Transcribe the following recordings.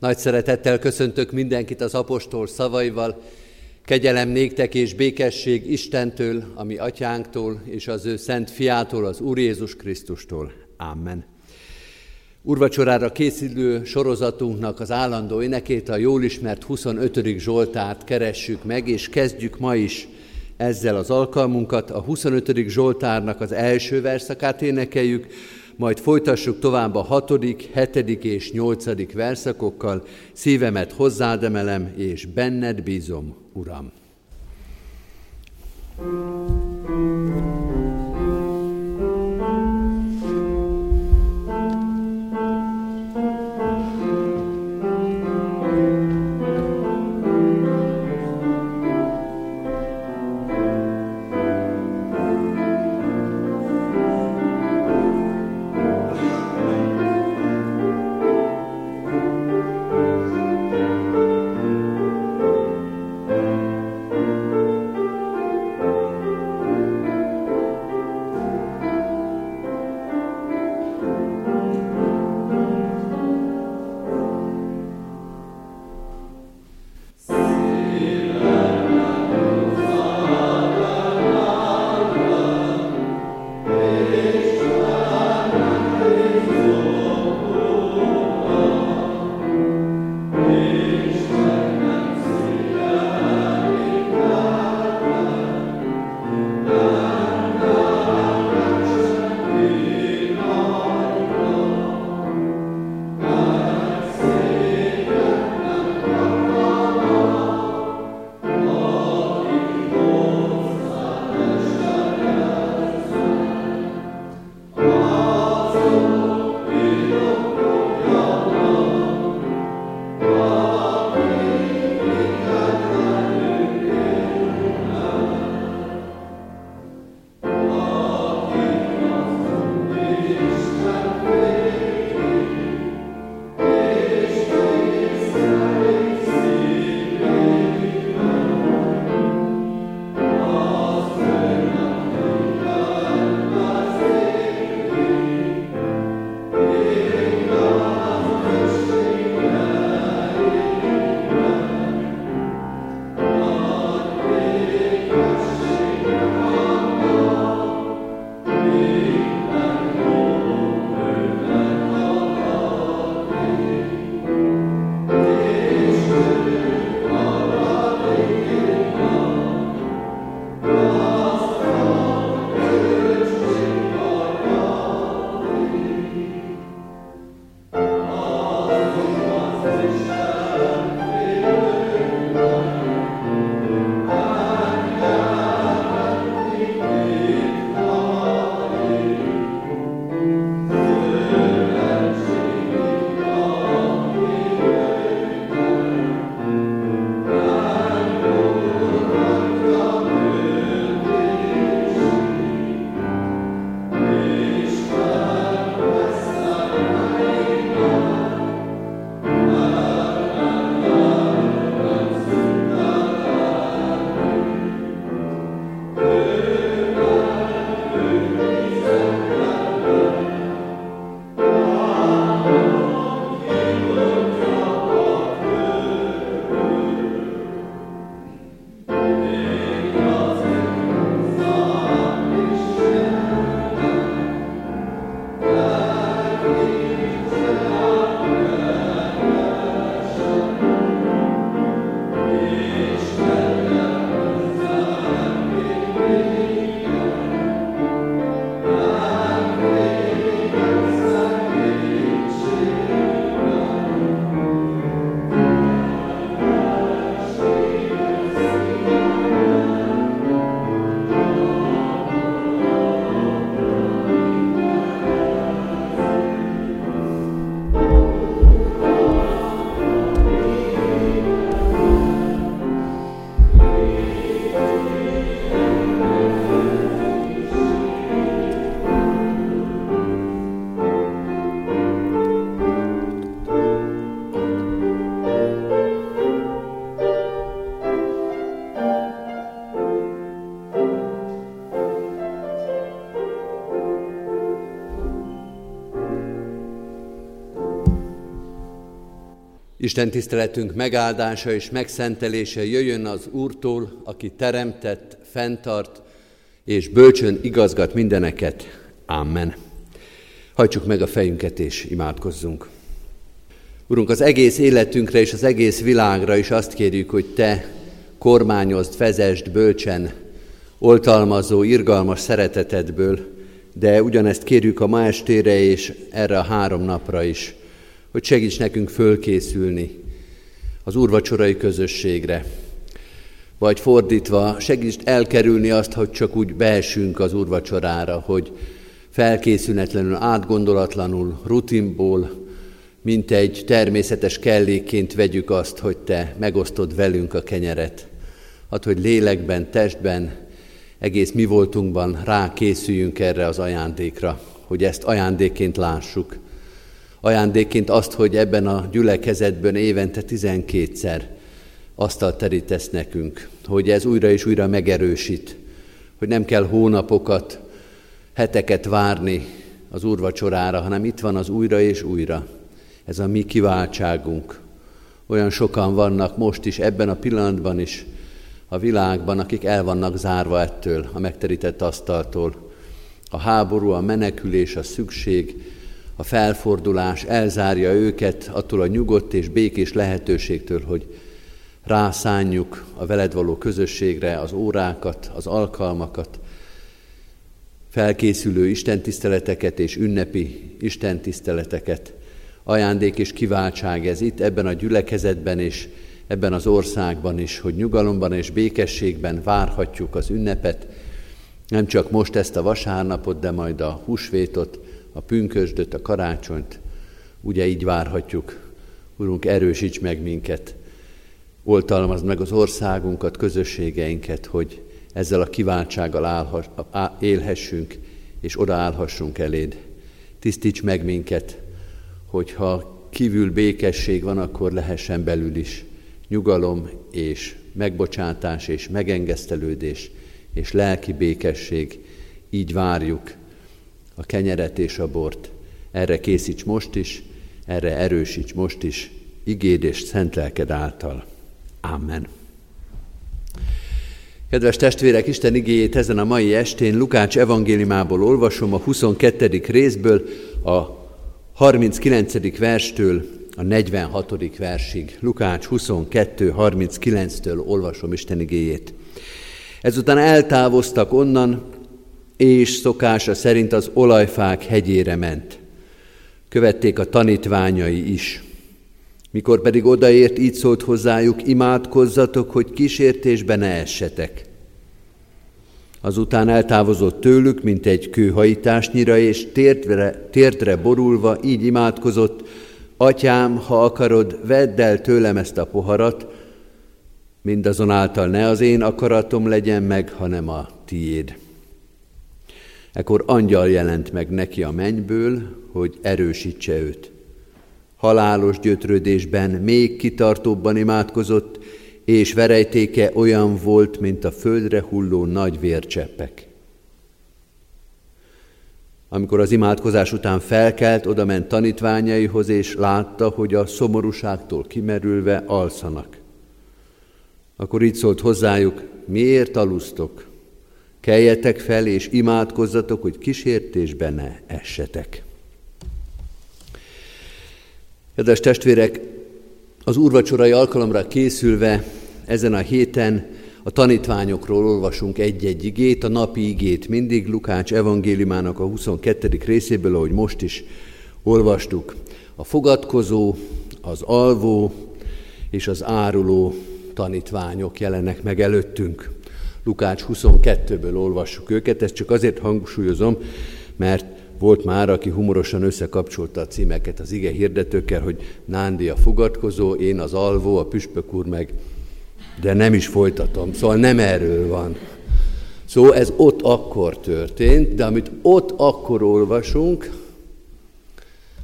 Nagy szeretettel köszöntök mindenkit az apostol szavaival. Kegyelem néktek és békesség Istentől, ami atyánktól, és az ő szent fiától, az Úr Jézus Krisztustól. Amen. Urvacsorára készülő sorozatunknak az állandó énekét, a jól ismert 25. Zsoltárt keressük meg, és kezdjük ma is ezzel az alkalmunkat. A 25. Zsoltárnak az első verszakát énekeljük, majd folytassuk tovább a hatodik, hetedik és nyolcadik verszakokkal, szívemet hozzád emelem, és benned bízom, Uram. thank you Isten tiszteletünk megáldása és megszentelése jöjjön az Úrtól, aki teremtett, fenntart és bölcsön igazgat mindeneket. Amen. Hajtsuk meg a fejünket és imádkozzunk. Urunk, az egész életünkre és az egész világra is azt kérjük, hogy Te kormányozd, vezest bölcsen, oltalmazó, irgalmas szeretetedből, de ugyanezt kérjük a ma estére és erre a három napra is, hogy segíts nekünk fölkészülni az úrvacsorai közösségre, vagy fordítva, segíts elkerülni azt, hogy csak úgy beesünk az úrvacsorára, hogy felkészületlenül, átgondolatlanul, rutinból, mint egy természetes kellékként vegyük azt, hogy Te megosztod velünk a kenyeret. Hát, hogy lélekben, testben, egész mi voltunkban rákészüljünk erre az ajándékra, hogy ezt ajándékként lássuk. Ajándékként azt, hogy ebben a gyülekezetben évente tizenkétszer asztalt terítesz nekünk, hogy ez újra és újra megerősít, hogy nem kell hónapokat, heteket várni az úrvacsorára, hanem itt van az újra és újra. Ez a mi kiváltságunk. Olyan sokan vannak most is, ebben a pillanatban is, a világban, akik el vannak zárva ettől, a megterített asztaltól. A háború, a menekülés, a szükség, a felfordulás elzárja őket attól a nyugodt és békés lehetőségtől, hogy rászánjuk a veled való közösségre az órákat, az alkalmakat, felkészülő istentiszteleteket és ünnepi istentiszteleteket. Ajándék és kiváltság ez itt, ebben a gyülekezetben és ebben az országban is, hogy nyugalomban és békességben várhatjuk az ünnepet, nem csak most ezt a vasárnapot, de majd a húsvétot, a pünkösdöt, a karácsonyt, ugye így várhatjuk. Urunk, erősíts meg minket, oltalmazd meg az országunkat, közösségeinket, hogy ezzel a kiváltsággal élhessünk, és odaállhassunk eléd. Tisztíts meg minket, hogyha kívül békesség van, akkor lehessen belül is nyugalom és megbocsátás és megengesztelődés és lelki békesség. Így várjuk a kenyeret és a bort. Erre készíts most is, erre erősíts most is, igéd és szent lelked által. Amen. Kedves testvérek, Isten igéjét ezen a mai estén Lukács evangéliumából olvasom a 22. részből, a 39. verstől a 46. versig. Lukács 22. 39-től olvasom Isten igéjét. Ezután eltávoztak onnan, és szokása szerint az olajfák hegyére ment. Követték a tanítványai is. Mikor pedig odaért, így szólt hozzájuk, imádkozzatok, hogy kísértésbe ne essetek. Azután eltávozott tőlük, mint egy kőhajításnyira, és térdre, térdre borulva így imádkozott, Atyám, ha akarod, vedd el tőlem ezt a poharat, mindazonáltal ne az én akaratom legyen meg, hanem a tiéd. Ekkor angyal jelent meg neki a mennyből, hogy erősítse őt halálos gyötrődésben még kitartóbban imádkozott, és verejtéke olyan volt, mint a földre hulló nagy vércseppek. Amikor az imádkozás után felkelt, oda ment tanítványaihoz, és látta, hogy a szomorúságtól kimerülve alszanak. Akkor így szólt hozzájuk, miért alusztok? Keljetek fel, és imádkozzatok, hogy kísértésbe ne essetek. Kedves testvérek, az úrvacsorai alkalomra készülve ezen a héten a tanítványokról olvasunk egy-egy igét, a napi igét mindig Lukács evangéliumának a 22. részéből, ahogy most is olvastuk. A fogadkozó, az alvó és az áruló tanítványok jelennek meg előttünk. Lukács 22-ből olvassuk őket, ezt csak azért hangsúlyozom, mert volt már, aki humorosan összekapcsolta a címeket az ige hirdetőkkel, hogy Nándi a fogadkozó, én az alvó, a püspök úr meg, de nem is folytatom, szóval nem erről van. Szóval ez ott akkor történt, de amit ott akkor olvasunk,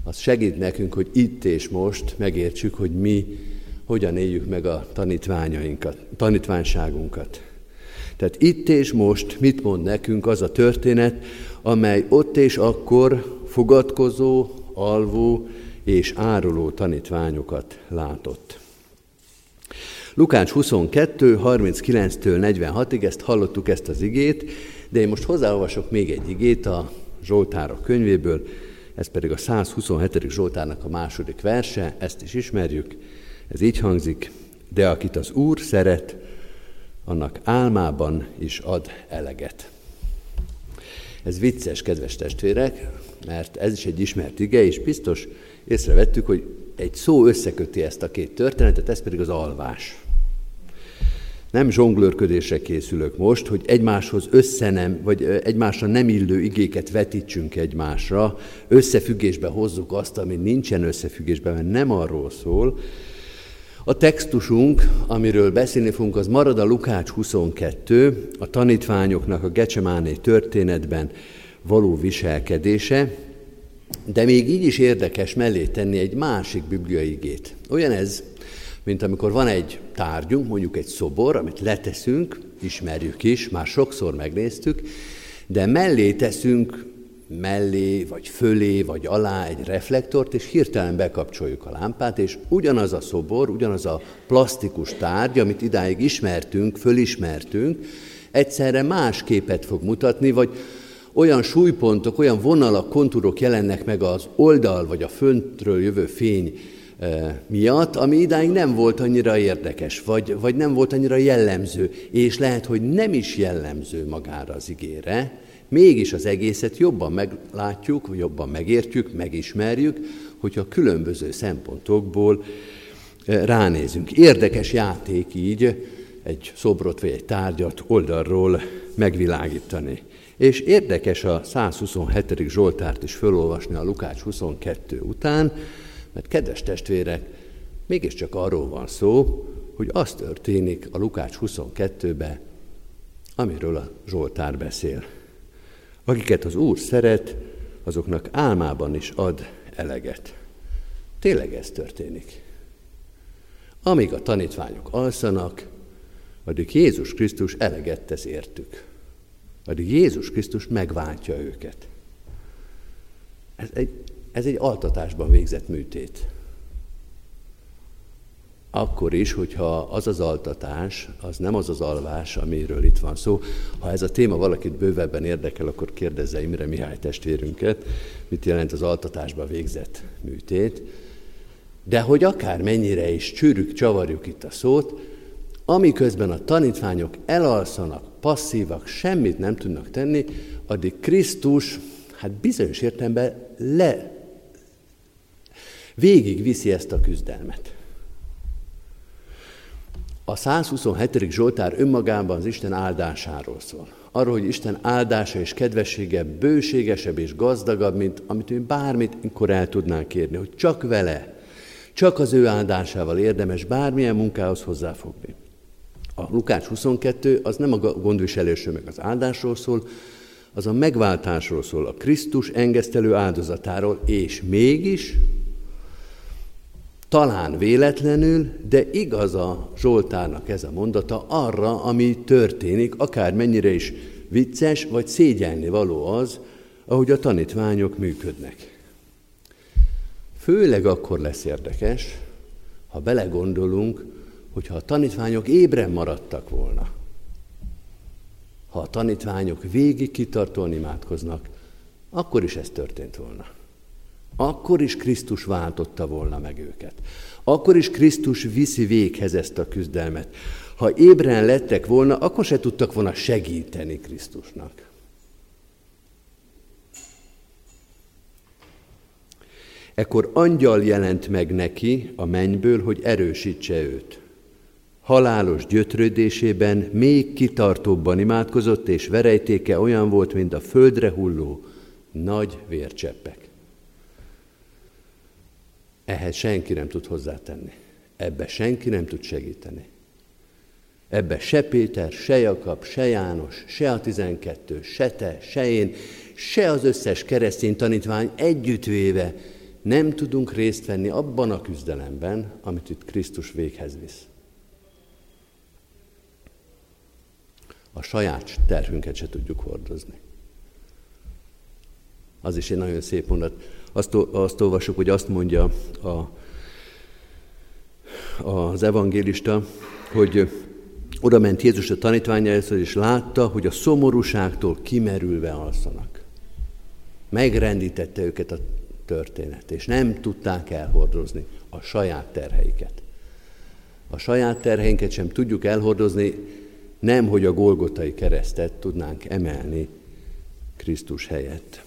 az segít nekünk, hogy itt és most megértsük, hogy mi hogyan éljük meg a tanítványainkat, tanítványságunkat. Tehát itt és most mit mond nekünk az a történet, amely ott és akkor fogadkozó, alvó és áruló tanítványokat látott. Lukács 22, 39-től 46-ig, ezt hallottuk ezt az igét, de én most hozzáolvasok még egy igét a Zsoltárok könyvéből, ez pedig a 127. Zsoltárnak a második verse, ezt is ismerjük, ez így hangzik, de akit az Úr szeret, annak álmában is ad eleget. Ez vicces, kedves testvérek, mert ez is egy ismert ige, és biztos észrevettük, hogy egy szó összeköti ezt a két történetet, ez pedig az alvás. Nem zsonglőrködésre készülök most, hogy egymáshoz összenem, vagy egymásra nem illő igéket vetítsünk egymásra, összefüggésbe hozzuk azt, ami nincsen összefüggésben, mert nem arról szól. A textusunk, amiről beszélni fogunk, az marad a Lukács 22, a tanítványoknak a Gecsemáné történetben való viselkedése, de még így is érdekes mellé tenni egy másik bibliai igét. Olyan ez, mint amikor van egy tárgyunk, mondjuk egy szobor, amit leteszünk, ismerjük is, már sokszor megnéztük, de mellé teszünk mellé, vagy fölé, vagy alá egy reflektort, és hirtelen bekapcsoljuk a lámpát, és ugyanaz a szobor, ugyanaz a plastikus tárgy, amit idáig ismertünk, fölismertünk, egyszerre más képet fog mutatni, vagy olyan súlypontok, olyan vonalak, kontúrok jelennek meg az oldal, vagy a föntről jövő fény miatt, ami idáig nem volt annyira érdekes, vagy, vagy nem volt annyira jellemző, és lehet, hogy nem is jellemző magára az igére, mégis az egészet jobban meglátjuk, jobban megértjük, megismerjük, hogyha különböző szempontokból ránézünk. Érdekes játék így egy szobrot vagy egy tárgyat oldalról megvilágítani. És érdekes a 127. Zsoltárt is felolvasni a Lukács 22 után, mert kedves testvérek, mégiscsak arról van szó, hogy az történik a Lukács 22-ben, amiről a Zsoltár beszél. Akiket az Úr szeret, azoknak álmában is ad eleget. Tényleg ez történik. Amíg a tanítványok alszanak, addig Jézus Krisztus eleget tesz értük. Addig Jézus Krisztus megváltja őket. Ez egy ez egy altatásban végzett műtét. Akkor is, hogyha az az altatás, az nem az az alvás, amiről itt van szó. Ha ez a téma valakit bővebben érdekel, akkor kérdezze Imre Mihály testvérünket, mit jelent az altatásba végzett műtét. De hogy akár mennyire is csűrük, csavarjuk itt a szót, amiközben a tanítványok elalszanak, passzívak, semmit nem tudnak tenni, addig Krisztus, hát bizonyos értelemben le Végig viszi ezt a küzdelmet. A 127. Zsoltár önmagában az Isten áldásáról szól. Arról, hogy Isten áldása és kedvessége bőségesebb és gazdagabb, mint amit mi bármit inkor el tudnánk kérni, hogy csak vele, csak az ő áldásával érdemes bármilyen munkához hozzáfogni. A Lukács 22 az nem a gondviselésről meg az áldásról szól, az a megváltásról szól, a Krisztus engesztelő áldozatáról, és mégis talán véletlenül, de igaz a Zsoltárnak ez a mondata arra, ami történik, akár mennyire is vicces vagy szégyelni való az, ahogy a tanítványok működnek. Főleg akkor lesz érdekes, ha belegondolunk, hogyha a tanítványok ébren maradtak volna. Ha a tanítványok végig kitartóan imádkoznak, akkor is ez történt volna. Akkor is Krisztus váltotta volna meg őket. Akkor is Krisztus viszi véghez ezt a küzdelmet. Ha ébren lettek volna, akkor se tudtak volna segíteni Krisztusnak. Ekkor angyal jelent meg neki a mennyből, hogy erősítse őt. Halálos gyötrődésében még kitartóbban imádkozott, és verejtéke olyan volt, mint a földre hulló nagy vércseppek. Ehhez senki nem tud hozzátenni. Ebbe senki nem tud segíteni. Ebbe se Péter, se Jakab, se János, se a tizenkettő, se te, se én, se az összes keresztény tanítvány együttvéve nem tudunk részt venni abban a küzdelemben, amit itt Krisztus véghez visz. A saját terhünket se tudjuk hordozni. Az is egy nagyon szép mondat. Azt, azt olvasok, hogy azt mondja a, az evangélista, hogy oda ment Jézus a tanítványához, és látta, hogy a szomorúságtól kimerülve alszanak. Megrendítette őket a történet, és nem tudták elhordozni a saját terheiket. A saját terheinket sem tudjuk elhordozni, nem, hogy a Golgotai keresztet tudnánk emelni Krisztus helyett.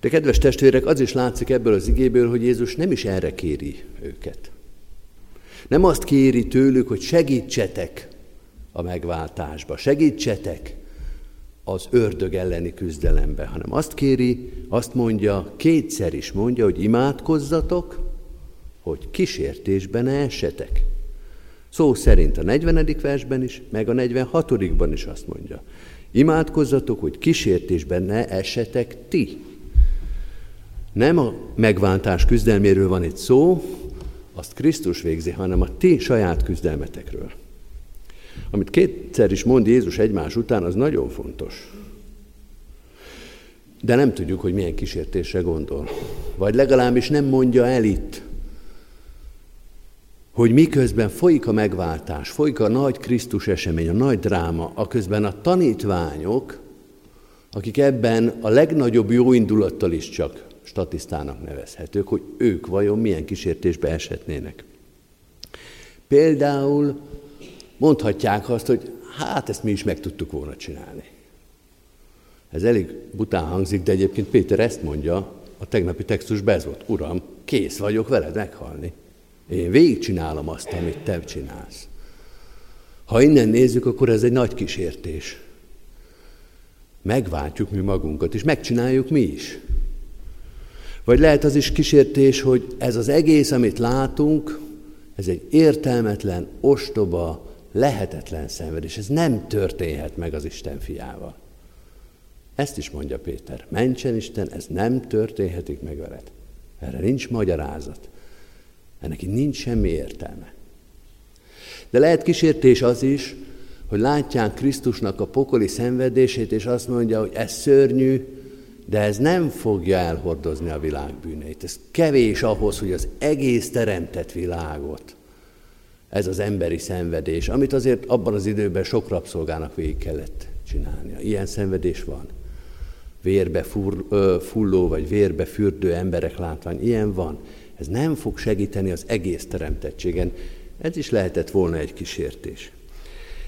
De kedves testvérek, az is látszik ebből az igéből, hogy Jézus nem is erre kéri őket. Nem azt kéri tőlük, hogy segítsetek a megváltásba, segítsetek az ördög elleni küzdelembe, hanem azt kéri, azt mondja, kétszer is mondja, hogy imádkozzatok, hogy kísértésben ne essetek. Szó szerint a 40. versben is, meg a 46. is azt mondja. Imádkozzatok, hogy kísértésben ne essetek ti. Nem a megváltás küzdelméről van itt szó, azt Krisztus végzi, hanem a ti saját küzdelmetekről. Amit kétszer is mond Jézus egymás után, az nagyon fontos. De nem tudjuk, hogy milyen kísértésre gondol. Vagy legalábbis nem mondja el itt, hogy miközben folyik a megváltás, folyik a nagy Krisztus esemény, a nagy dráma, aközben a tanítványok, akik ebben a legnagyobb jó indulattal is csak statisztának nevezhetők, hogy ők vajon milyen kísértésbe eshetnének. Például mondhatják azt, hogy hát ezt mi is meg tudtuk volna csinálni. Ez elég bután hangzik, de egyébként Péter ezt mondja, a tegnapi textusban ez volt, Uram, kész vagyok veled meghalni. Én végigcsinálom azt, amit te csinálsz. Ha innen nézzük, akkor ez egy nagy kísértés. Megváltjuk mi magunkat, és megcsináljuk mi is. Vagy lehet az is kísértés, hogy ez az egész, amit látunk, ez egy értelmetlen, ostoba, lehetetlen szenvedés. Ez nem történhet meg az Isten fiával. Ezt is mondja Péter. Mentsen Isten, ez nem történhetik meg veled. Erre nincs magyarázat. Ennek nincs semmi értelme. De lehet kísértés az is, hogy látják Krisztusnak a pokoli szenvedését, és azt mondja, hogy ez szörnyű, de ez nem fogja elhordozni a világ bűneit. Ez kevés ahhoz, hogy az egész teremtett világot, ez az emberi szenvedés, amit azért abban az időben sok rabszolgának végig kellett csinálnia. Ilyen szenvedés van. Vérbe fulló, vagy vérbe fürdő emberek látvány, ilyen van. Ez nem fog segíteni az egész teremtettségen. Ez is lehetett volna egy kísértés.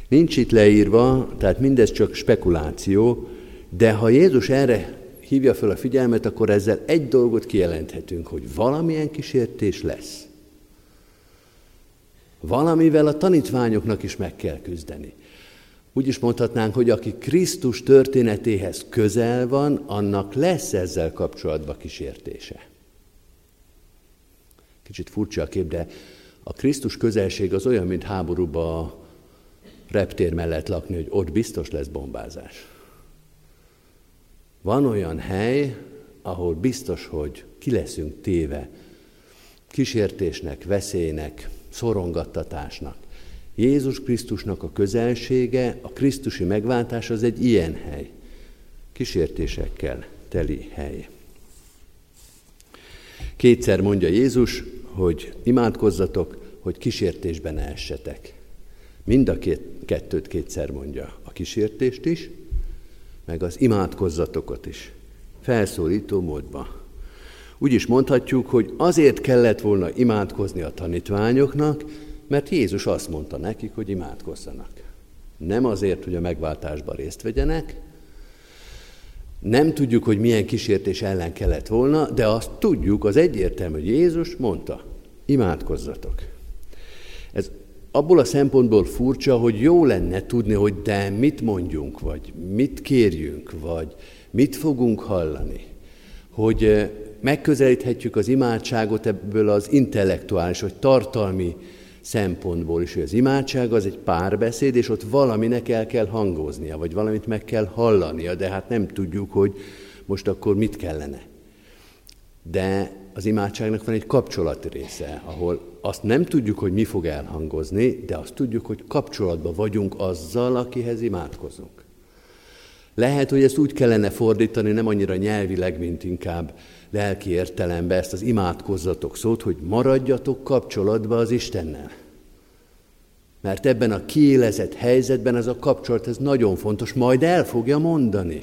Nincs itt leírva, tehát mindez csak spekuláció, de ha Jézus erre hívja fel a figyelmet, akkor ezzel egy dolgot kijelenthetünk, hogy valamilyen kísértés lesz. Valamivel a tanítványoknak is meg kell küzdeni. Úgy is mondhatnánk, hogy aki Krisztus történetéhez közel van, annak lesz ezzel kapcsolatban kísértése. Kicsit furcsa a kép, de a Krisztus közelség az olyan, mint háborúba a reptér mellett lakni, hogy ott biztos lesz bombázás. Van olyan hely, ahol biztos, hogy ki leszünk téve kísértésnek, veszélynek, szorongattatásnak. Jézus Krisztusnak a közelsége, a Krisztusi megváltás az egy ilyen hely. Kísértésekkel teli hely. Kétszer mondja Jézus, hogy imádkozzatok, hogy kísértésben ne essetek. Mind a két, kettőt kétszer mondja. A kísértést is, meg az imádkozzatokat is. Felszólító módban. Úgy is mondhatjuk, hogy azért kellett volna imádkozni a tanítványoknak, mert Jézus azt mondta nekik, hogy imádkozzanak. Nem azért, hogy a megváltásban részt vegyenek, nem tudjuk, hogy milyen kísértés ellen kellett volna, de azt tudjuk, az egyértelmű, hogy Jézus mondta, imádkozzatok. Ez abból a szempontból furcsa, hogy jó lenne tudni, hogy de mit mondjunk, vagy mit kérjünk, vagy mit fogunk hallani. Hogy megközelíthetjük az imádságot ebből az intellektuális, vagy tartalmi szempontból is, hogy az imádság az egy párbeszéd, és ott valaminek el kell hangoznia, vagy valamit meg kell hallania, de hát nem tudjuk, hogy most akkor mit kellene. De az imádságnak van egy kapcsolati része, ahol azt nem tudjuk, hogy mi fog elhangozni, de azt tudjuk, hogy kapcsolatban vagyunk azzal, akihez imádkozunk. Lehet, hogy ezt úgy kellene fordítani, nem annyira nyelvileg, mint inkább lelki értelembe ezt az imádkozzatok szót, hogy maradjatok kapcsolatba az Istennel. Mert ebben a kiélezett helyzetben ez a kapcsolat, ez nagyon fontos, majd el fogja mondani,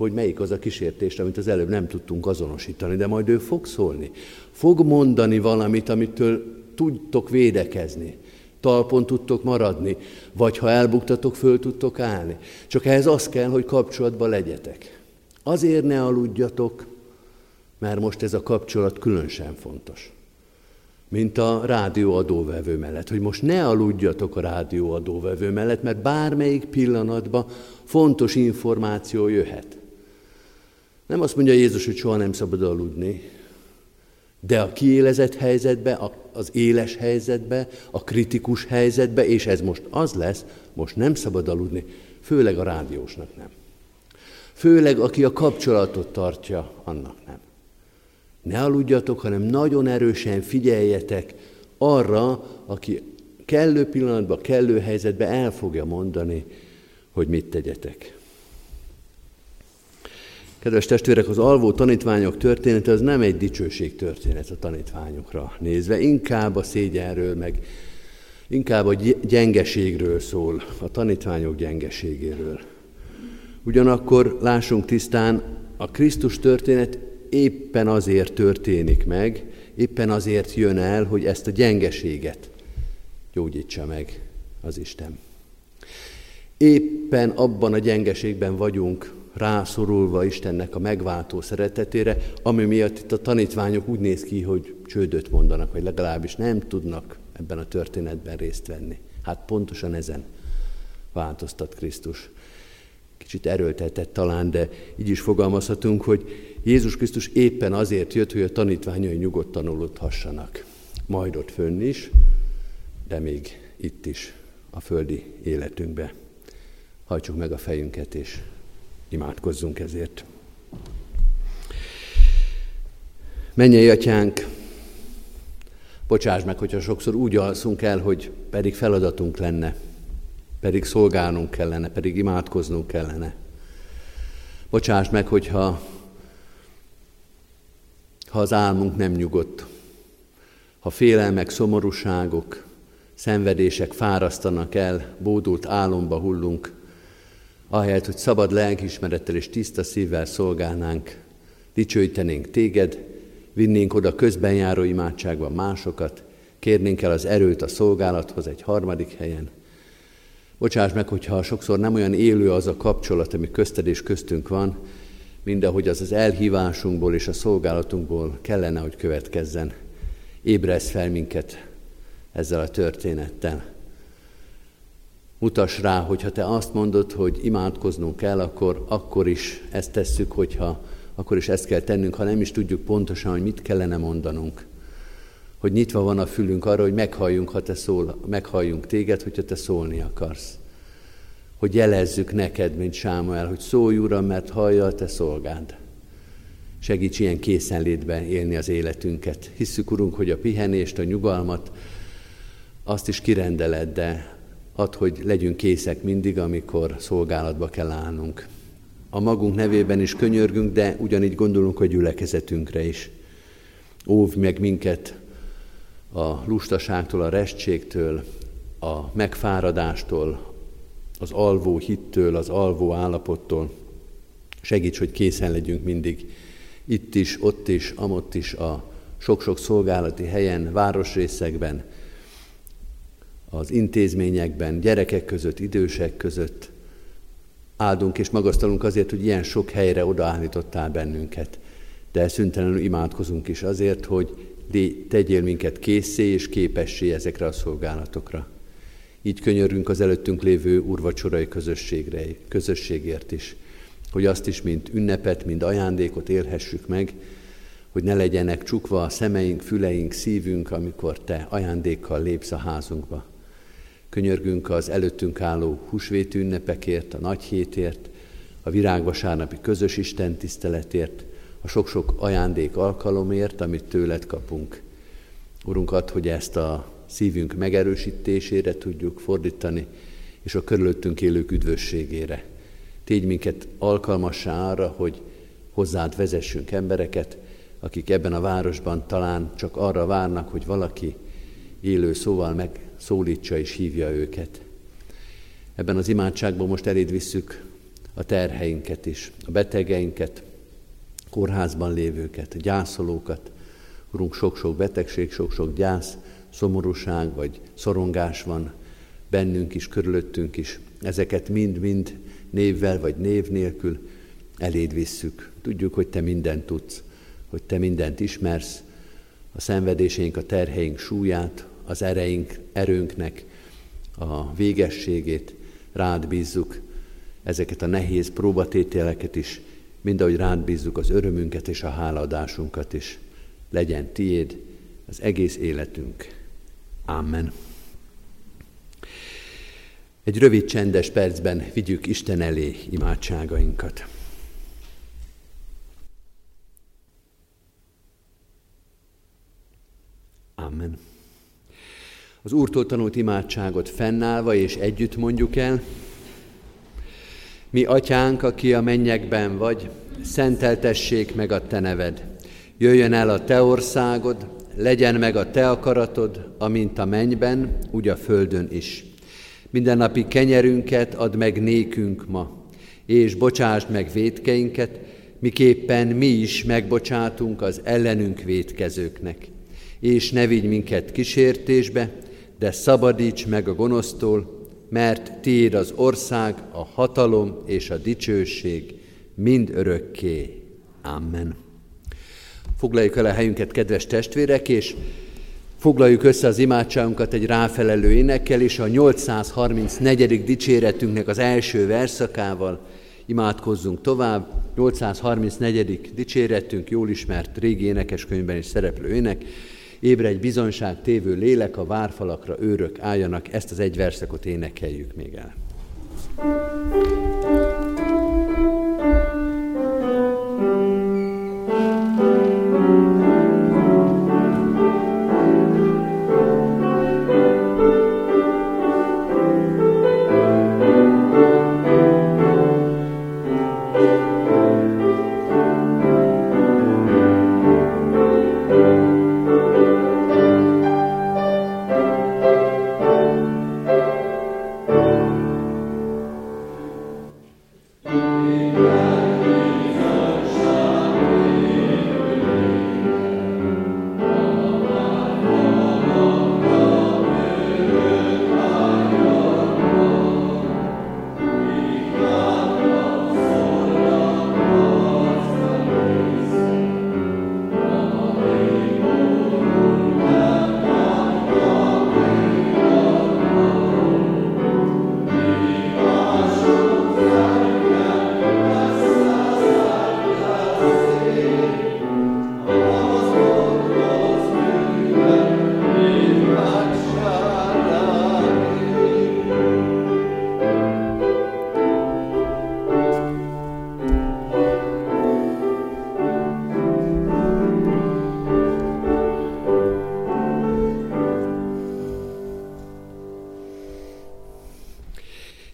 hogy melyik az a kísértés, amit az előbb nem tudtunk azonosítani, de majd ő fog szólni. Fog mondani valamit, amitől tudtok védekezni talpon tudtok maradni, vagy ha elbuktatok, föl tudtok állni. Csak ehhez az kell, hogy kapcsolatban legyetek. Azért ne aludjatok, mert most ez a kapcsolat különösen fontos. Mint a rádióadóvevő mellett, hogy most ne aludjatok a rádióadóvevő mellett, mert bármelyik pillanatban fontos információ jöhet. Nem azt mondja Jézus, hogy soha nem szabad aludni, de a kiélezett helyzetbe, az éles helyzetbe, a kritikus helyzetbe, és ez most az lesz, most nem szabad aludni, főleg a rádiósnak nem. Főleg, aki a kapcsolatot tartja, annak nem. Ne aludjatok, hanem nagyon erősen figyeljetek arra, aki kellő pillanatban, kellő helyzetben el fogja mondani, hogy mit tegyetek. Kedves testvérek, az alvó tanítványok története az nem egy dicsőség történet a tanítványokra nézve, inkább a szégyenről, meg inkább a gyengeségről szól, a tanítványok gyengeségéről. Ugyanakkor lássunk tisztán, a Krisztus történet éppen azért történik meg, éppen azért jön el, hogy ezt a gyengeséget gyógyítsa meg az Isten. Éppen abban a gyengeségben vagyunk, rászorulva Istennek a megváltó szeretetére, ami miatt itt a tanítványok úgy néz ki, hogy csődöt mondanak, vagy legalábbis nem tudnak ebben a történetben részt venni. Hát pontosan ezen változtat Krisztus. Kicsit erőltetett talán, de így is fogalmazhatunk, hogy Jézus Krisztus éppen azért jött, hogy a tanítványai nyugodtan aludhassanak. Majd ott fönn is, de még itt is a földi életünkbe. Hajtsuk meg a fejünket, és Imádkozzunk ezért. Menjél, atyánk, bocsáss meg, hogyha sokszor úgy alszunk el, hogy pedig feladatunk lenne, pedig szolgálnunk kellene, pedig imádkoznunk kellene. Bocsáss meg, hogyha ha az álmunk nem nyugodt, ha félelmek, szomorúságok, szenvedések fárasztanak el, bódult álomba hullunk, ahelyett, hogy szabad lelkismerettel és tiszta szívvel szolgálnánk, dicsőítenénk téged, vinnénk oda közben járó imádságban másokat, kérnénk el az erőt a szolgálathoz egy harmadik helyen. Bocsáss meg, hogyha sokszor nem olyan élő az a kapcsolat, ami közted és köztünk van, mint ahogy az az elhívásunkból és a szolgálatunkból kellene, hogy következzen. Ébresz fel minket ezzel a történettel. Mutass rá, hogyha te azt mondod, hogy imádkoznunk kell, akkor, akkor is ezt tesszük, hogyha akkor is ezt kell tennünk, ha nem is tudjuk pontosan, hogy mit kellene mondanunk. Hogy nyitva van a fülünk arra, hogy meghalljunk, ha te szól, meghalljunk téged, hogyha te szólni akarsz. Hogy jelezzük neked, mint Sámuel, hogy szólj, Uram, mert hallja a te szolgád. Segíts ilyen készenlétben élni az életünket. Hisszük, Urunk, hogy a pihenést, a nyugalmat, azt is kirendeled, de Add, hogy legyünk készek mindig, amikor szolgálatba kell állnunk. A magunk nevében is könyörgünk, de ugyanígy gondolunk a gyülekezetünkre is. Óvj meg minket a lustaságtól, a restségtől, a megfáradástól, az alvó hittől, az alvó állapottól. Segíts, hogy készen legyünk mindig itt is, ott is, amott is, a sok-sok szolgálati helyen, városrészekben, az intézményekben, gyerekek között, idősek között. Áldunk és magasztalunk azért, hogy ilyen sok helyre odaállítottál bennünket. De szüntelenül imádkozunk is azért, hogy tegyél minket készé és képessé ezekre a szolgálatokra. Így könyörünk az előttünk lévő urvacsorai közösségre, közösségért is, hogy azt is, mint ünnepet, mint ajándékot élhessük meg, hogy ne legyenek csukva a szemeink, füleink, szívünk, amikor Te ajándékkal lépsz a házunkba. Könyörgünk az előttünk álló húsvét ünnepekért, a nagy hétért, a virágvasárnapi közös Isten tiszteletért, a sok-sok ajándék alkalomért, amit tőled kapunk. Urunk, add, hogy ezt a szívünk megerősítésére tudjuk fordítani, és a körülöttünk élők üdvösségére. tégy minket alkalmassá arra, hogy hozzád vezessünk embereket, akik ebben a városban talán csak arra várnak, hogy valaki élő szóval megszólítsa és hívja őket. Ebben az imádságban most eléd visszük a terheinket is, a betegeinket, kórházban lévőket, a gyászolókat. Urunk, sok-sok betegség, sok-sok gyász, szomorúság vagy szorongás van bennünk is, körülöttünk is. Ezeket mind-mind névvel vagy név nélkül eléd visszük. Tudjuk, hogy Te mindent tudsz, hogy Te mindent ismersz, a szenvedéseink, a terheink súlyát, az ereink, erőnknek a végességét rád bízzuk, ezeket a nehéz próbatételeket is, mind ahogy rád bízzuk az örömünket és a hálaadásunkat is. Legyen tiéd az egész életünk. Amen. Egy rövid csendes percben vigyük Isten elé imádságainkat. Amen. Az Úrtól tanult imádságot fennállva és együtt mondjuk el. Mi, atyánk, aki a mennyekben vagy, szenteltessék meg a te neved. Jöjjön el a te országod, legyen meg a te akaratod, amint a mennyben, úgy a földön is. Mindennapi kenyerünket add meg nékünk ma, és bocsásd meg védkeinket, miképpen mi is megbocsátunk az ellenünk védkezőknek. És ne vigy minket kísértésbe, de szabadíts meg a gonosztól, mert tiéd az ország, a hatalom és a dicsőség mind örökké. Amen. Foglaljuk el a helyünket, kedves testvérek, és foglaljuk össze az imádságunkat egy ráfelelő énekkel, és a 834. dicséretünknek az első verszakával imádkozzunk tovább. 834. dicséretünk, jól ismert régi énekeskönyvben is szereplő ének. Ébredj bizonyság tévő lélek, a várfalakra őrök álljanak, ezt az egy verszakot énekeljük még el.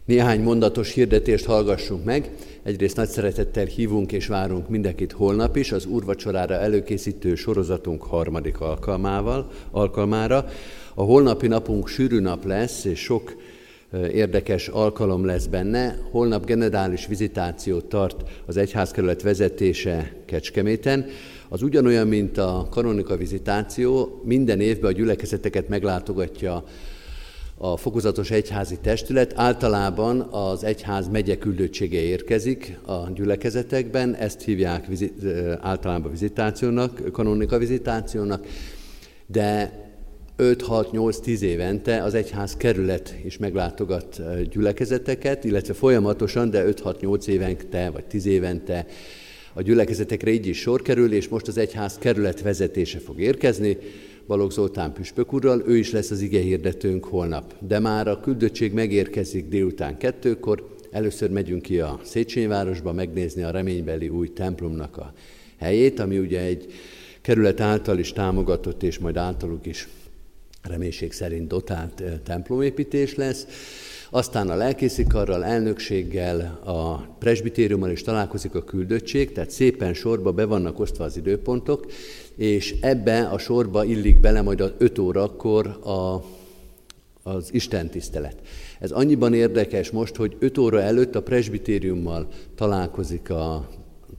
Néhány mondatos hirdetést hallgassunk meg. Egyrészt nagy szeretettel hívunk és várunk mindenkit holnap is az úrvacsorára előkészítő sorozatunk harmadik alkalmával, alkalmára. A holnapi napunk sűrű nap lesz, és sok érdekes alkalom lesz benne. Holnap generális vizitációt tart az egyházkerület vezetése Kecskeméten. Az ugyanolyan, mint a kanonika vizitáció, minden évben a gyülekezeteket meglátogatja a fokozatos egyházi testület. Általában az egyház megye küldöttsége érkezik a gyülekezetekben, ezt hívják vizit, általában vizitációnak, kanonika vizitációnak, de 5-6-8-10 évente az egyház kerület is meglátogat gyülekezeteket, illetve folyamatosan, de 5-6-8 évente vagy 10 évente a gyülekezetekre így is sor kerül, és most az egyház kerület vezetése fog érkezni, Balogh Zoltán püspök ő is lesz az ige hirdetőnk holnap. De már a küldöttség megérkezik délután kettőkor, először megyünk ki a Széchenyi városba megnézni a reménybeli új templomnak a helyét, ami ugye egy kerület által is támogatott, és majd általuk is reménység szerint dotált templomépítés lesz. Aztán a lelkészikarral, elnökséggel, a presbitériummal is találkozik a küldöttség, tehát szépen sorba be vannak osztva az időpontok, és ebbe a sorba illik bele majd az 5 órakor a, az Isten tisztelet. Ez annyiban érdekes most, hogy 5 óra előtt a presbitériummal találkozik a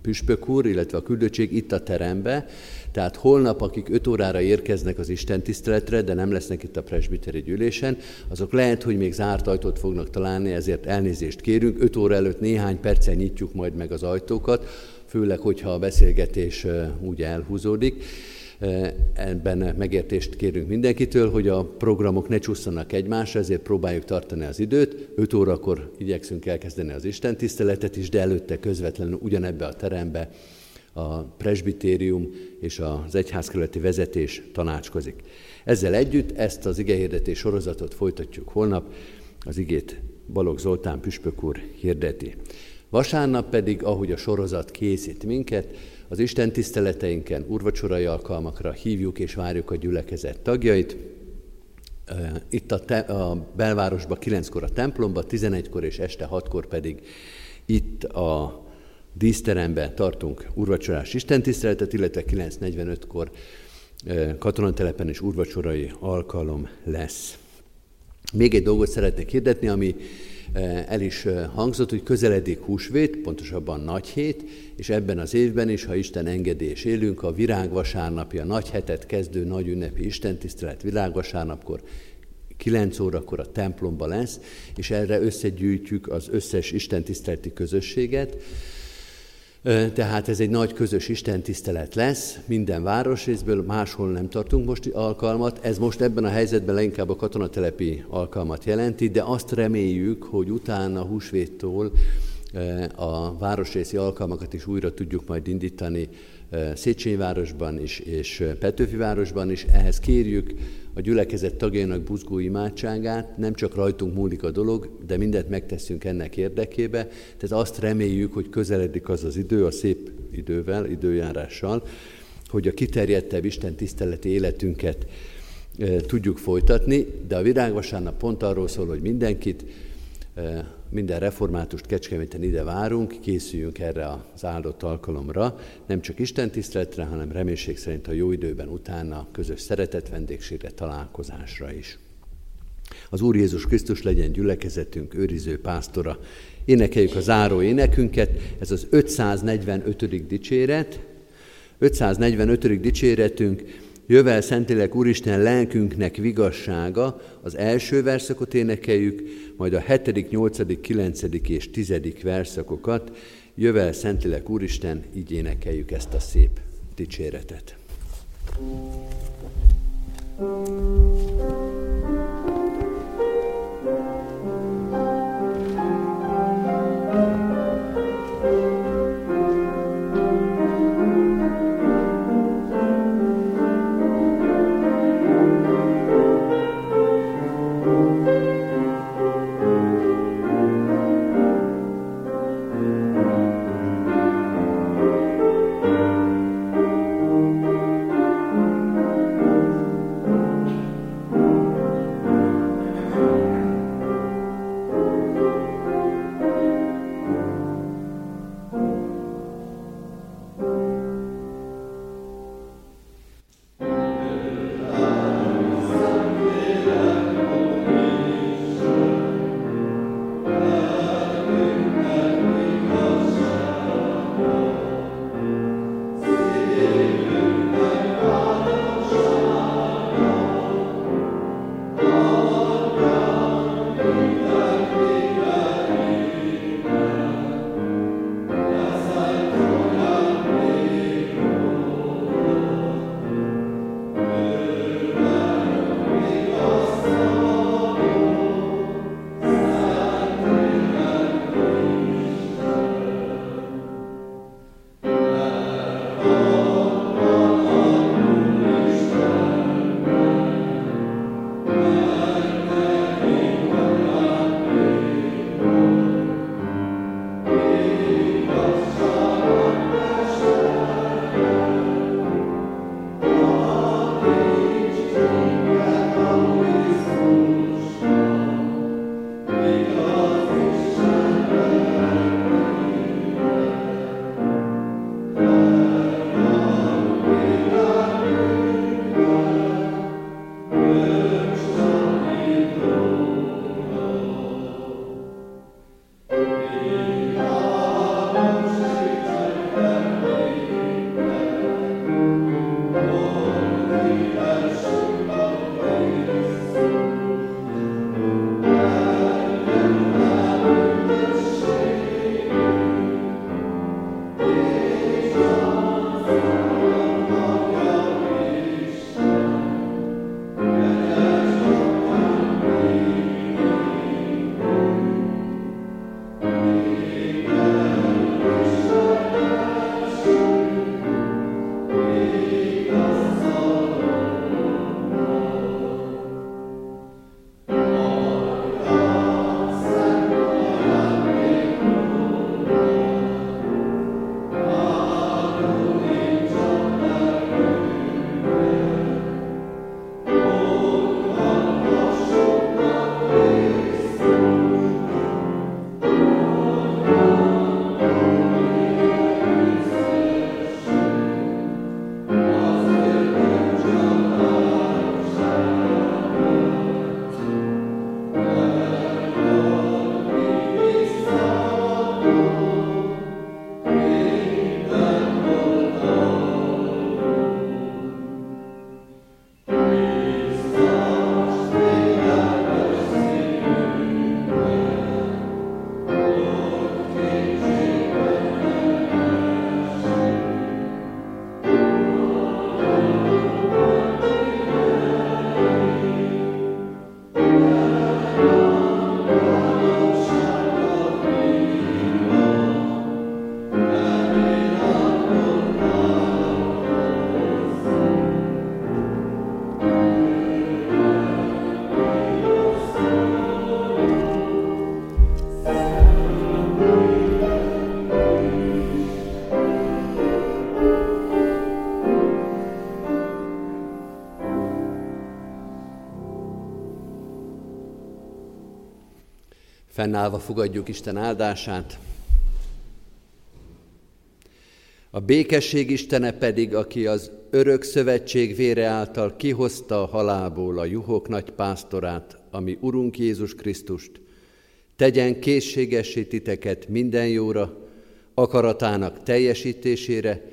püspök úr, illetve a küldöttség itt a terembe, tehát holnap, akik 5 órára érkeznek az Isten tiszteletre, de nem lesznek itt a presbiteri gyűlésen, azok lehet, hogy még zárt ajtót fognak találni, ezért elnézést kérünk. 5 óra előtt néhány percen nyitjuk majd meg az ajtókat, főleg, hogyha a beszélgetés úgy elhúzódik. Ebben megértést kérünk mindenkitől, hogy a programok ne csusszanak egymásra, ezért próbáljuk tartani az időt. 5 órakor igyekszünk elkezdeni az Isten tiszteletet is, de előtte közvetlenül ugyanebbe a terembe a presbitérium és az egyházkerületi vezetés tanácskozik. Ezzel együtt ezt az igehirdetés sorozatot folytatjuk holnap, az igét Balogh Zoltán püspök úr hirdeti. Vasárnap pedig, ahogy a sorozat készít minket, az Isten tiszteleteinken, urvacsorai alkalmakra hívjuk és várjuk a gyülekezet tagjait. Itt a, te, a belvárosba 9-kor a templomba, 11-kor és este 6-kor pedig itt a díszteremben tartunk urvacsorás istentiszteletet, illetve 9.45-kor katonatelepen is urvacsorai alkalom lesz. Még egy dolgot szeretnék hirdetni, ami el is hangzott, hogy közeledik húsvét, pontosabban nagy hét, és ebben az évben is, ha Isten engedés élünk, a virágvasárnapja, nagy hetet kezdő nagy ünnepi istentisztelet virágvasárnapkor 9 órakor a templomba lesz, és erre összegyűjtjük az összes istentiszteleti közösséget, tehát ez egy nagy közös istentisztelet lesz, minden városrészből, máshol nem tartunk most alkalmat. Ez most ebben a helyzetben leginkább a katonatelepi alkalmat jelenti, de azt reméljük, hogy utána húsvéttól a városrészi alkalmakat is újra tudjuk majd indítani Széchenyi városban is, és Petőfi városban is. Ehhez kérjük a gyülekezet tagjainak buzgó imádságát, nem csak rajtunk múlik a dolog, de mindent megteszünk ennek érdekébe. Tehát azt reméljük, hogy közeledik az az idő, a szép idővel, időjárással, hogy a kiterjedtebb Isten tiszteleti életünket tudjuk folytatni, de a virágvasárnap pont arról szól, hogy mindenkit minden reformátust Kecskeméten ide várunk, készüljünk erre az áldott alkalomra, nem csak Isten tiszteletre, hanem reménység szerint a jó időben utána közös szeretet vendégségre, találkozásra is. Az Úr Jézus Krisztus legyen gyülekezetünk, őriző pásztora. Énekeljük a záró énekünket, ez az 545. dicséret. 545. dicséretünk, Jövel Szentlélek Úristen lelkünknek vigassága, az első verszakot énekeljük, majd a 7., 8., 9. és 10. verszakokat. Jövel Szentlélek Úristen, így énekeljük ezt a szép dicséretet. Thank you Fennállva fogadjuk Isten áldását. A békesség Istene pedig, aki az örök szövetség vére által kihozta a halából a juhok nagy pásztorát, ami Urunk Jézus Krisztust, tegyen készségessé titeket minden jóra, akaratának teljesítésére,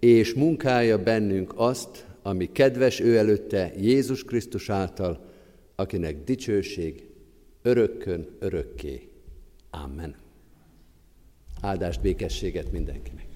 és munkálja bennünk azt, ami kedves ő előtte Jézus Krisztus által, akinek dicsőség örökkön örökké. Amen. Áldást, békességet mindenkinek.